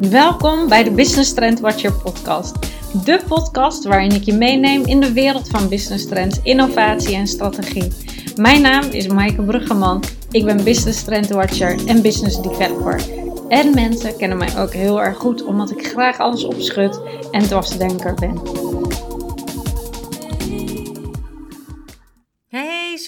Welkom bij de Business Trend Watcher podcast. De podcast waarin ik je meeneem in de wereld van business trends, innovatie en strategie. Mijn naam is Maaike Bruggeman. Ik ben Business Trend Watcher en Business Developer. En mensen kennen mij ook heel erg goed omdat ik graag alles opschud en dwarsdenker ben.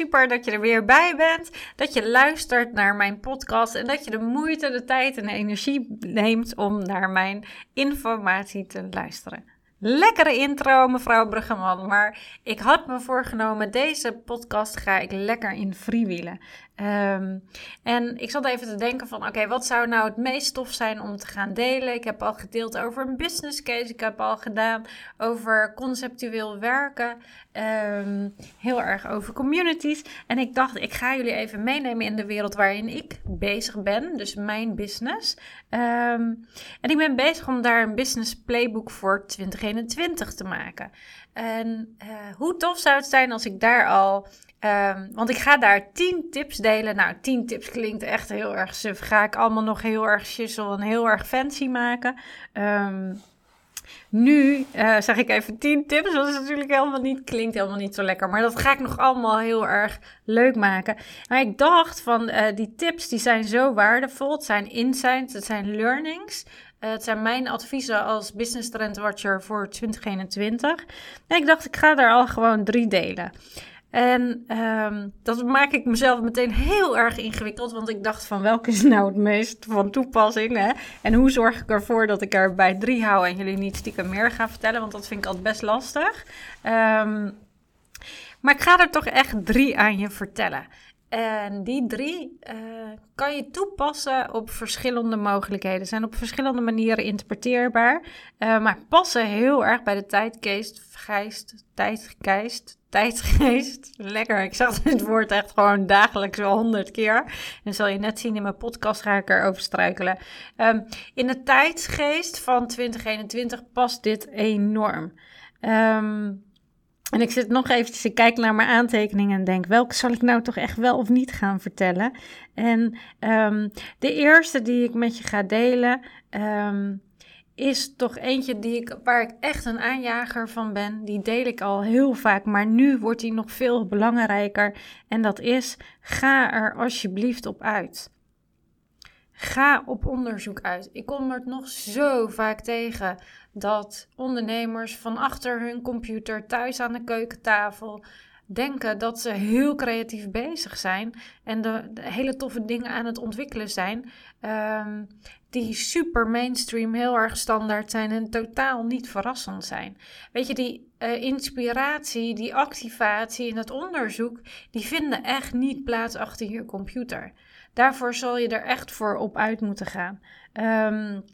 Super dat je er weer bij bent. Dat je luistert naar mijn podcast en dat je de moeite, de tijd en de energie neemt om naar mijn informatie te luisteren. Lekkere intro, mevrouw Bruggeman. Maar ik had me voorgenomen, deze podcast ga ik lekker in freewheelen. Um, en ik zat even te denken van, oké, wat zou nou het meest tof zijn om te gaan delen? Ik heb al gedeeld over een business case. Ik heb al gedaan over conceptueel werken. Um, heel erg over communities. En ik dacht, ik ga jullie even meenemen in de wereld waarin ik bezig ben. Dus mijn business. Um, en ik ben bezig om daar een business playbook voor 2021 te maken. En uh, hoe tof zou het zijn als ik daar al Um, want ik ga daar 10 tips delen. Nou, 10 tips klinkt echt heel erg suf. Ga ik allemaal nog heel erg shizzle en heel erg fancy maken. Nu uh, zeg ik even 10 tips. Dat is natuurlijk helemaal niet, klinkt helemaal niet zo lekker. Maar dat ga ik nog allemaal heel erg leuk maken. Maar ik dacht van uh, die tips die zijn zo waardevol. Het zijn insights, het zijn learnings. Uh, het zijn mijn adviezen als Business Trend Watcher voor 2021. En ik dacht, ik ga daar al gewoon drie delen. En um, dat maak ik mezelf meteen heel erg ingewikkeld, want ik dacht van welke is nou het meest van toepassing? Hè? En hoe zorg ik ervoor dat ik er bij drie hou en jullie niet stiekem meer ga vertellen, want dat vind ik altijd best lastig. Um, maar ik ga er toch echt drie aan je vertellen. En die drie uh, kan je toepassen op verschillende mogelijkheden. Zijn op verschillende manieren interpreteerbaar. Uh, maar passen heel erg bij de tijdgeest, geest, tijdgeest, tijdgeest. Lekker, ik zeg dit woord echt gewoon dagelijks wel honderd keer. En zal je net zien in mijn podcast ga ik erover struikelen. Um, in de tijdsgeest van 2021 past dit enorm. Um, en ik zit nog eventjes, ik kijk naar mijn aantekeningen en denk, welke zal ik nou toch echt wel of niet gaan vertellen? En um, de eerste die ik met je ga delen, um, is toch eentje die ik, waar ik echt een aanjager van ben. Die deel ik al heel vaak, maar nu wordt die nog veel belangrijker. En dat is, ga er alsjeblieft op uit. Ga op onderzoek uit. Ik kom er nog zo vaak tegen dat ondernemers van achter hun computer thuis aan de keukentafel denken dat ze heel creatief bezig zijn en de, hele toffe dingen aan het ontwikkelen zijn, um, die super mainstream, heel erg standaard zijn en totaal niet verrassend zijn. Weet je, die uh, inspiratie, die activatie en het onderzoek, die vinden echt niet plaats achter je computer. Daarvoor zal je er echt voor op uit moeten gaan. Um,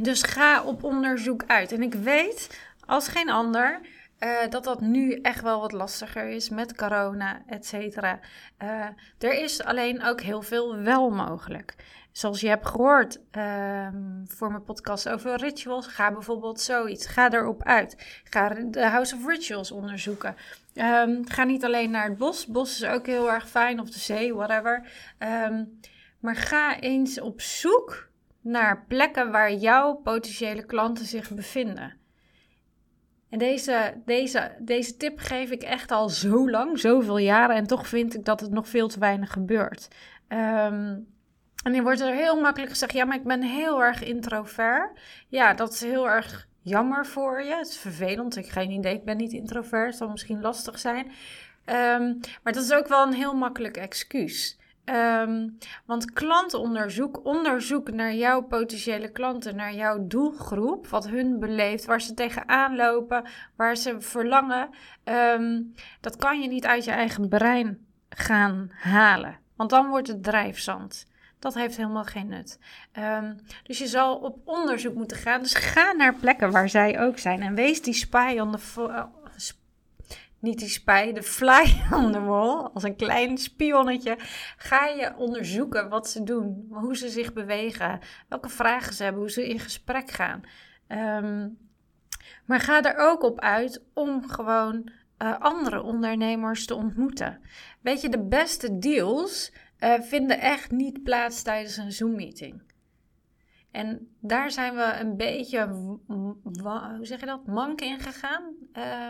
dus ga op onderzoek uit. En ik weet als geen ander uh, dat dat nu echt wel wat lastiger is met corona, et cetera. Uh, er is alleen ook heel veel wel mogelijk. Zoals je hebt gehoord uh, voor mijn podcast over rituals, ga bijvoorbeeld zoiets. Ga erop uit. Ga de House of Rituals onderzoeken. Um, ga niet alleen naar het bos. Bos is ook heel erg fijn, of de zee, whatever. Um, maar ga eens op zoek naar plekken waar jouw potentiële klanten zich bevinden. En deze, deze, deze tip geef ik echt al zo lang, zoveel jaren. En toch vind ik dat het nog veel te weinig gebeurt. Um, en dan wordt er heel makkelijk gezegd: ja, maar ik ben heel erg introvert. Ja, dat is heel erg jammer voor je. Het is vervelend. Ik heb geen idee. Ik ben niet introvert. Het zal misschien lastig zijn. Um, maar dat is ook wel een heel makkelijk excuus. Um, want klantonderzoek, onderzoek naar jouw potentiële klanten, naar jouw doelgroep, wat hun beleeft, waar ze tegenaan lopen, waar ze verlangen, um, dat kan je niet uit je eigen brein gaan halen. Want dan wordt het drijfzand. Dat heeft helemaal geen nut. Um, dus je zal op onderzoek moeten gaan. Dus ga naar plekken waar zij ook zijn. En wees die spy on niet die spij, de fly on the wall, als een klein spionnetje, ga je onderzoeken wat ze doen, hoe ze zich bewegen, welke vragen ze hebben, hoe ze in gesprek gaan. Um, maar ga er ook op uit om gewoon uh, andere ondernemers te ontmoeten. Weet je, de beste deals uh, vinden echt niet plaats tijdens een Zoom-meeting. En daar zijn we een beetje, hoe zeg je dat, mank in gegaan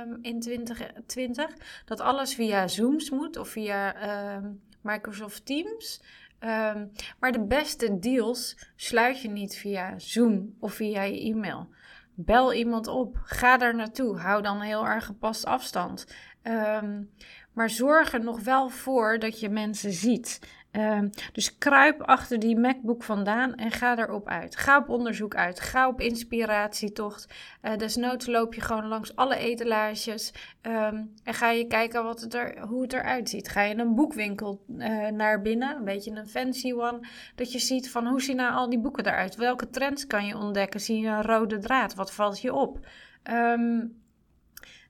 um, in 2020. Dat alles via Zooms moet of via ehm, Microsoft Teams. Um, maar de beste deals sluit je niet via Zoom of via je e-mail. Bel iemand op, ga daar naartoe, hou dan heel erg gepast afstand. maar zorg er nog wel voor dat je mensen ziet. Ehm, dus kruip achter die MacBook vandaan en ga erop uit. Ga op onderzoek uit. Ga op inspiratietocht. Uh, desnoods loop je gewoon langs alle etalages um, en ga je kijken wat het er, hoe het eruit ziet. Ga je een boekwinkel uh, naar binnen, een beetje een fancy one, dat je ziet van hoe zien nou al die boeken eruit? Welke trends kan je ontdekken? Zie je een rode draad? Wat valt je op? Um,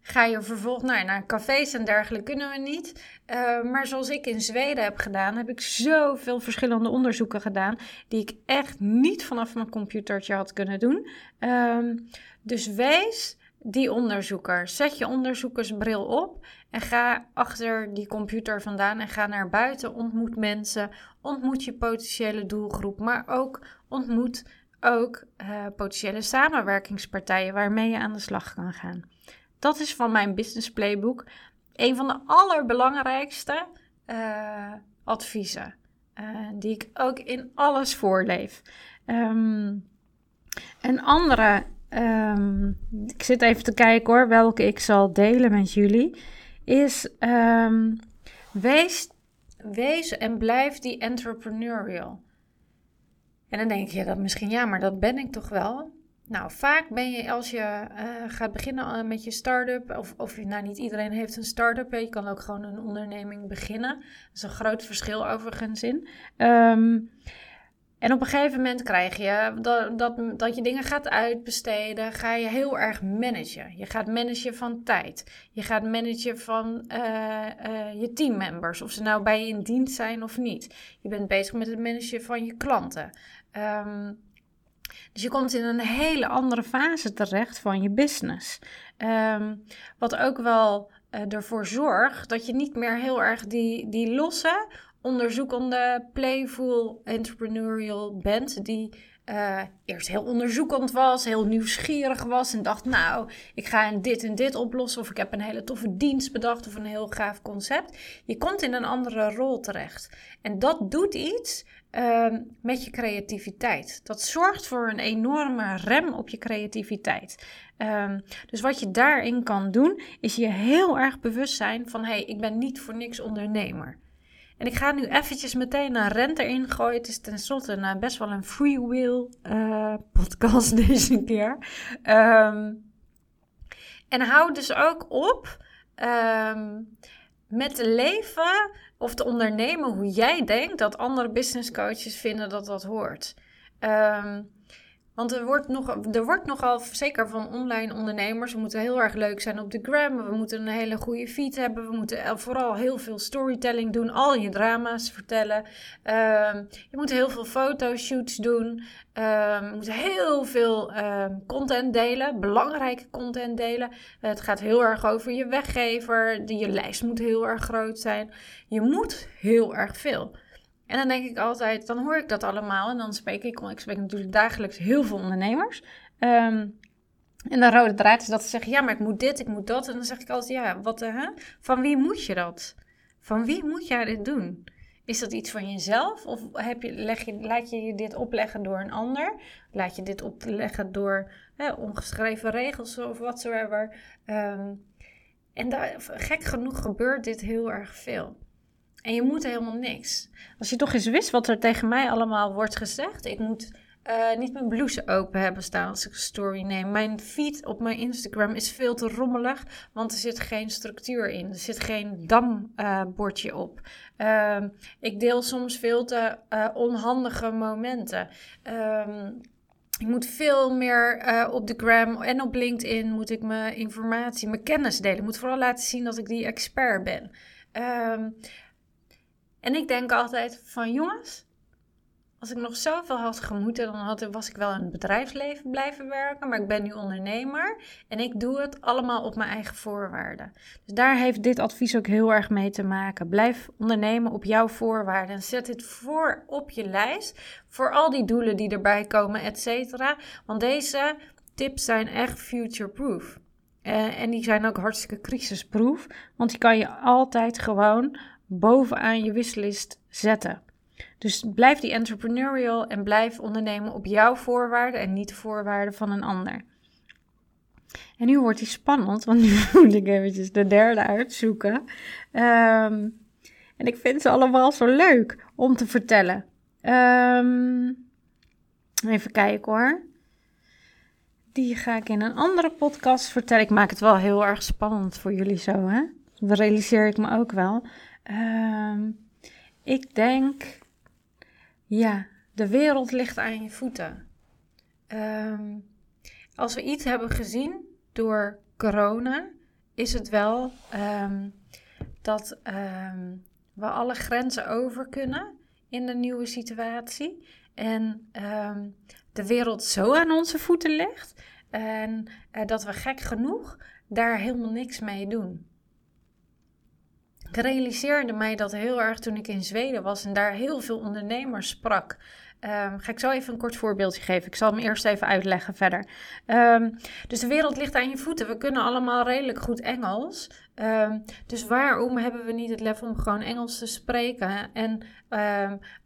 Ga je vervolgens nou, naar cafés en dergelijke kunnen we niet. Uh, maar zoals ik in Zweden heb gedaan, heb ik zoveel verschillende onderzoeken gedaan. Die ik echt niet vanaf mijn computertje had kunnen doen. Um, dus wees die onderzoeker. Zet je onderzoekersbril op en ga achter die computer vandaan en ga naar buiten. Ontmoet mensen, ontmoet je potentiële doelgroep, maar ook ontmoet ook uh, potentiële samenwerkingspartijen waarmee je aan de slag kan gaan. Dat is van mijn business playbook een van de allerbelangrijkste uh, adviezen. Uh, die ik ook in alles voorleef. Um, een andere, um, ik zit even te kijken hoor, welke ik zal delen met jullie, is um, wees, wees en blijf die entrepreneurial. En dan denk je dat misschien, ja, maar dat ben ik toch wel. Nou, vaak ben je als je uh, gaat beginnen eh, met je start-up, of, of nou niet iedereen heeft een start-up, je kan ook gewoon een onderneming beginnen. Dat is een groot verschil overigens in. Um, en op een gegeven moment krijg je dat, dat, dat je dingen gaat uitbesteden, ga je heel erg managen. Je gaat managen van tijd. Je gaat managen van uh, uh, je teammembers, of ze nou bij je in dienst zijn of niet. Je bent bezig met het managen van je klanten. Um, dus je komt in een hele andere fase terecht van je business. Ehm, wat ook wel uh, ervoor zorgt dat je niet meer heel erg die, die losse, onderzoekende, playful entrepreneurial bent. Die uh, eerst heel onderzoekend was, heel nieuwsgierig was en dacht: Nou, ik ga dit en dit oplossen. Of ik heb een hele toffe dienst bedacht of een heel gaaf concept. Je komt in een andere rol terecht. En dat doet iets uh, met je creativiteit. Dat zorgt voor een enorme rem op je creativiteit. Um, dus wat je daarin kan doen, is je heel erg bewust zijn van: hé, hey, ik ben niet voor niks ondernemer. En ik ga nu eventjes meteen een rent erin. Het is tenslotte een, best wel een free will uh, podcast deze keer. Um, en hou dus ook op met leven of te ondernemen hoe jij denkt dat andere business coaches vinden dat dat hoort. Um, want er wordt, nog, er wordt nogal, zeker van online ondernemers, we moeten heel erg leuk zijn op de gram. We moeten een hele goede feed hebben. We moeten vooral heel veel storytelling doen. Al je drama's vertellen. Um, je moet heel veel fotoshoots doen. Je moet heel veel um, content delen. Belangrijke content delen. het gaat heel erg over je weggever. Je lijst moet heel erg groot zijn. Je moet heel erg veel. En dan denk ik altijd, dan hoor ik dat allemaal. En dan spreek ik, ik spreek natuurlijk dagelijks heel veel ondernemers. Um, en de rode draad is dat ze zeggen, ja, maar ik moet dit, ik moet dat. En dan zeg ik altijd, ja, wat, uh, van wie moet je dat? Van wie moet jij dit doen? Is dat iets van jezelf? Of heb je, leg je, laat je je dit opleggen door een ander? Laat je dit opleggen door ongeschreven regels of watsoever? Um, en daar, gek genoeg gebeurt dit heel erg veel. En je moet helemaal niks. Als je toch eens wist wat er tegen mij allemaal wordt gezegd. Ik moet uh, niet mijn blouse open hebben staan als ik een story neem. Mijn feed op mijn Instagram is veel te rommelig, want er zit geen structuur in. Er zit geen dambordje uh, op. Uh, ik deel soms veel te uh, onhandige momenten. Um, ik moet veel meer uh, op de gram en op LinkedIn moet ik mijn informatie, mijn kennis delen. Ik moet vooral laten zien dat ik die expert ben. Um, en ik denk altijd van jongens, als ik nog zoveel had gemoeten, dan had, was ik wel in het bedrijfsleven blijven werken. Maar ik ben nu ondernemer en ik doe het allemaal op mijn eigen voorwaarden. Dus daar heeft dit advies ook heel erg mee te maken. Blijf ondernemen op jouw voorwaarden. En zet dit voor op je lijst voor al die doelen die erbij komen, et cetera. Want deze tips zijn echt future-proof. Uh, en die zijn ook hartstikke crisisproof. Want die kan je altijd gewoon bovenaan je wishlist zetten. Dus blijf die entrepreneurial en blijf ondernemen op jouw voorwaarden en niet de voorwaarden van een ander. En nu wordt die spannend, want nu moet ik eventjes de derde uitzoeken. Um, en ik vind ze allemaal zo leuk om te vertellen. Um, even kijken hoor. Die ga ik in een andere podcast vertellen. Ik maak het wel heel erg spannend voor jullie zo, hè? Dat realiseer ik me ook wel. Um, ik denk ja, de wereld ligt aan je voeten. Ehm, als we iets hebben gezien door corona, is het wel ehm, dat we alle grenzen over kunnen in de nieuwe situatie. En de wereld zo aan onze voeten ligt. En uh, dat we gek genoeg daar helemaal niks mee doen. Ik realiseerde mij dat heel erg toen ik in Zweden was en daar heel veel ondernemers sprak. Um, ga ik zo even een kort voorbeeldje geven. Ik zal hem eerst even uitleggen verder. Um, dus de wereld ligt aan je voeten. We kunnen allemaal redelijk goed Engels. Um, dus waarom hebben we niet het lef om gewoon Engels te spreken en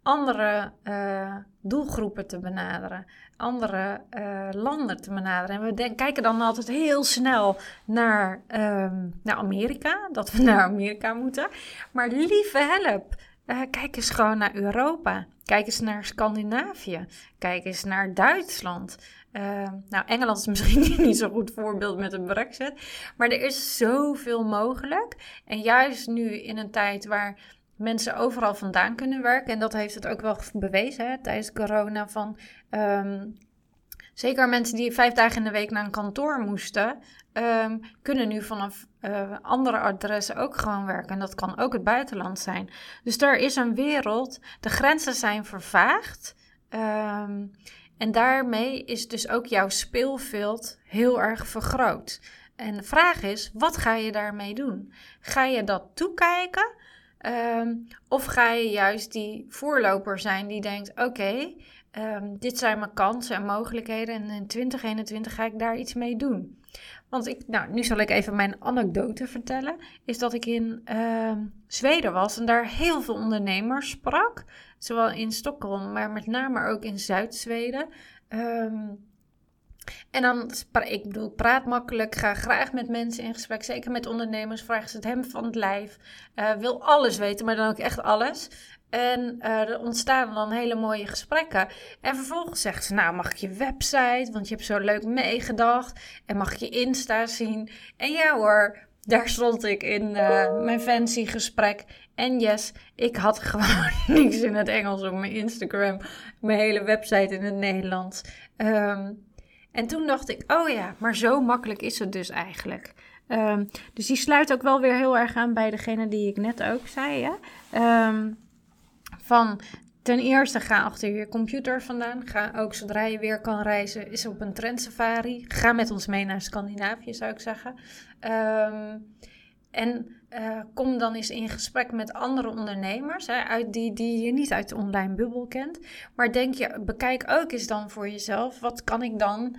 andere uh, doelgroepen te benaderen? andere uh, landen te benaderen. En we kijken dan altijd heel snel naar, naar Amerika, dat we naar Amerika moeten. Maar lieve help, uh, kijk eens gewoon naar Europa. Kijk eens naar Scandinavië. Kijk eens naar Duitsland. Uh, nou, Engeland is misschien niet zo'n goed voorbeeld met een brexit. Maar er is zoveel mogelijk. En juist nu in een tijd waar mensen overal vandaan kunnen werken. En dat heeft het ook wel bewezen hè, tijdens corona. Van, um, zeker mensen die vijf dagen in de week naar een kantoor moesten, um, kunnen nu vanaf uh, andere adressen ook gewoon werken. En dat kan ook het buitenland zijn. Dus er is een wereld, de grenzen zijn vervaagd. Um, en daarmee is dus ook jouw speelveld heel erg vergroot. En de vraag is, wat ga je daarmee doen? Ga je dat toekijken? Um, of ga je juist die voorloper zijn die denkt: oké, um, dit zijn mijn kansen en mogelijkheden en in 2021 ga ik daar iets mee doen. Want ik, nou, nu zal ik even mijn anekdote vertellen. Is dat ik in uh, Zweden was en daar heel veel ondernemers sprak. Zowel in Stockholm, maar met name ook in Zuid-Zweden. Um, en dan, ik bedoel, praat makkelijk, ga graag met mensen in gesprek. Zeker met ondernemers, vragen ze het hem van het lijf. Uh, wil alles weten, maar dan ook echt alles. En uh, er ontstaan dan hele mooie gesprekken. En vervolgens zegt ze, nou mag ik je website, want je hebt zo leuk meegedacht. En mag ik je Insta zien. En ja hoor, daar stond ik in uh, mijn fancy gesprek. En yes, ik had gewoon niks in het Engels op mijn Instagram. Mijn hele website in het Nederlands. Um, en toen dacht ik, oh ja, maar zo makkelijk is het dus eigenlijk. Um, dus die sluit ook wel weer heel erg aan bij degene die ik net ook zei. Hè? Um, van ten eerste ga achter je computer vandaan. Ga ook zodra je weer kan reizen, is op een trendsafari. Ga met ons mee naar Scandinavië, zou ik zeggen. Um, en uh, kom dan eens in gesprek met andere ondernemers, hè, uit die, die je niet uit de online bubbel kent. Maar denk je, bekijk ook eens dan voor jezelf, wat kan ik dan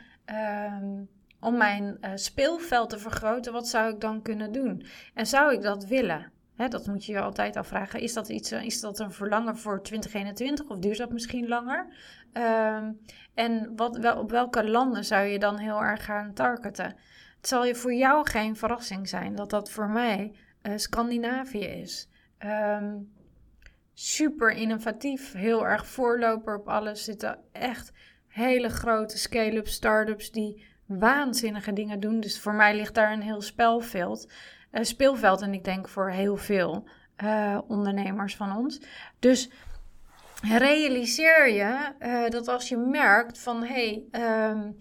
um, om mijn uh, speelveld te vergroten, wat zou ik dan kunnen doen? En zou ik dat willen? Hè, dat moet je je altijd afvragen. Is dat, iets, eh, is dat een verlangen voor 2021 of duurt dat misschien langer? Um, en wat, wel, op welke landen zou je dan heel erg gaan targeten? Het zal je voor jou geen verrassing zijn dat dat voor mij uh, Scandinavië is. Um, super innovatief, heel erg voorloper op alles. Zitten echt hele grote scale-up startups die waanzinnige dingen doen. Dus voor mij ligt daar een heel spelveld. Uh, speelveld en ik denk voor heel veel uh, ondernemers van ons. Dus realiseer je dat als je merkt van hé, hey, um,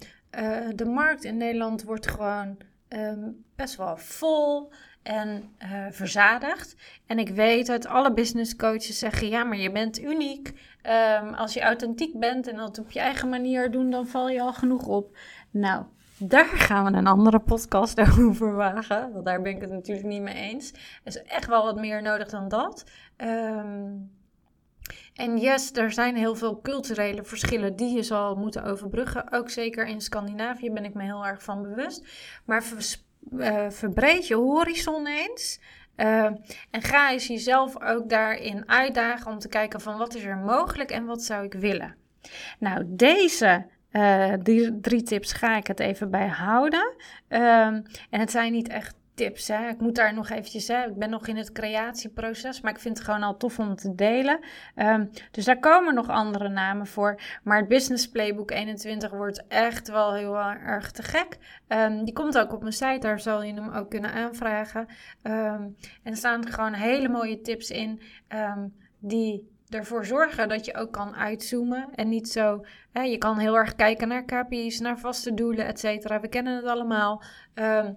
de markt in Nederland wordt gewoon um, best wel vol. en uh, verzadigd. En ik weet dat alle business coaches zeggen: ja, maar je bent uniek. Um, als je authentiek bent en dat op je eigen manier doen, dan val je al genoeg op. Nou, daar gaan we een andere podcast over wagen. Want daar ben ik het natuurlijk niet mee eens. Er is echt wel wat meer nodig dan dat. Um, en yes, er zijn heel veel culturele verschillen die je zal moeten overbruggen. Ook zeker in Scandinavië ben ik me heel erg van bewust. Maar uh, verbreed je horizon eens. Uh, en ga eens jezelf ook daarin uitdagen om te kijken van wat is er mogelijk en wat zou ik willen. Nou, deze die drie tips ga ik het even bij houden. Uh, en het zijn niet echt tips. Hè. Ik moet daar nog eventjes, hè. ik ben nog in het creatieproces, maar ik vind het gewoon al tof om te delen. Um, dus daar komen nog andere namen voor. Maar het Business Playbook 21 wordt echt wel heel erg te gek. Um, die komt ook op mijn site, daar zal je hem ook kunnen aanvragen. Um, en er staan gewoon hele mooie tips in die ervoor zorgen dat je ook kan uitzoomen. En niet zo, hè, je kan heel erg kijken naar KPI's, naar vaste doelen, et cetera. We kennen het allemaal. Um,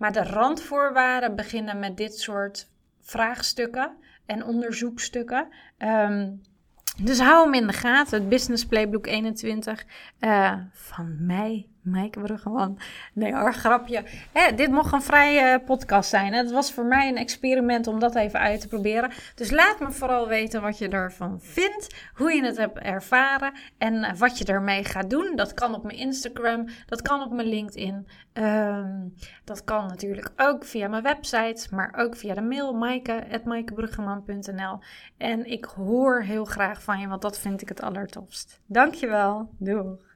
maar de randvoorwaarden beginnen met dit soort vraagstukken en onderzoekstukken. Um, dus hou hem in de gaten. Het Business Playbook 21 uh, van mij Maaike Bruggeman. Nee hoor, grapje. Hè, dit mocht een vrije podcast zijn. Het was voor mij een experiment om dat even uit te proberen. Dus laat me vooral weten wat je ervan vindt. Hoe je het hebt ervaren. En eh, wat je ermee gaat doen. Dat kan op mijn Instagram. Dat kan op mijn LinkedIn. Um, dat kan natuurlijk ook via mijn website. Maar ook via de mail maaike.maaikebruggeman.nl En ik hoor heel graag van je. Want dat vind ik het allertofst. Dankjewel. Doei.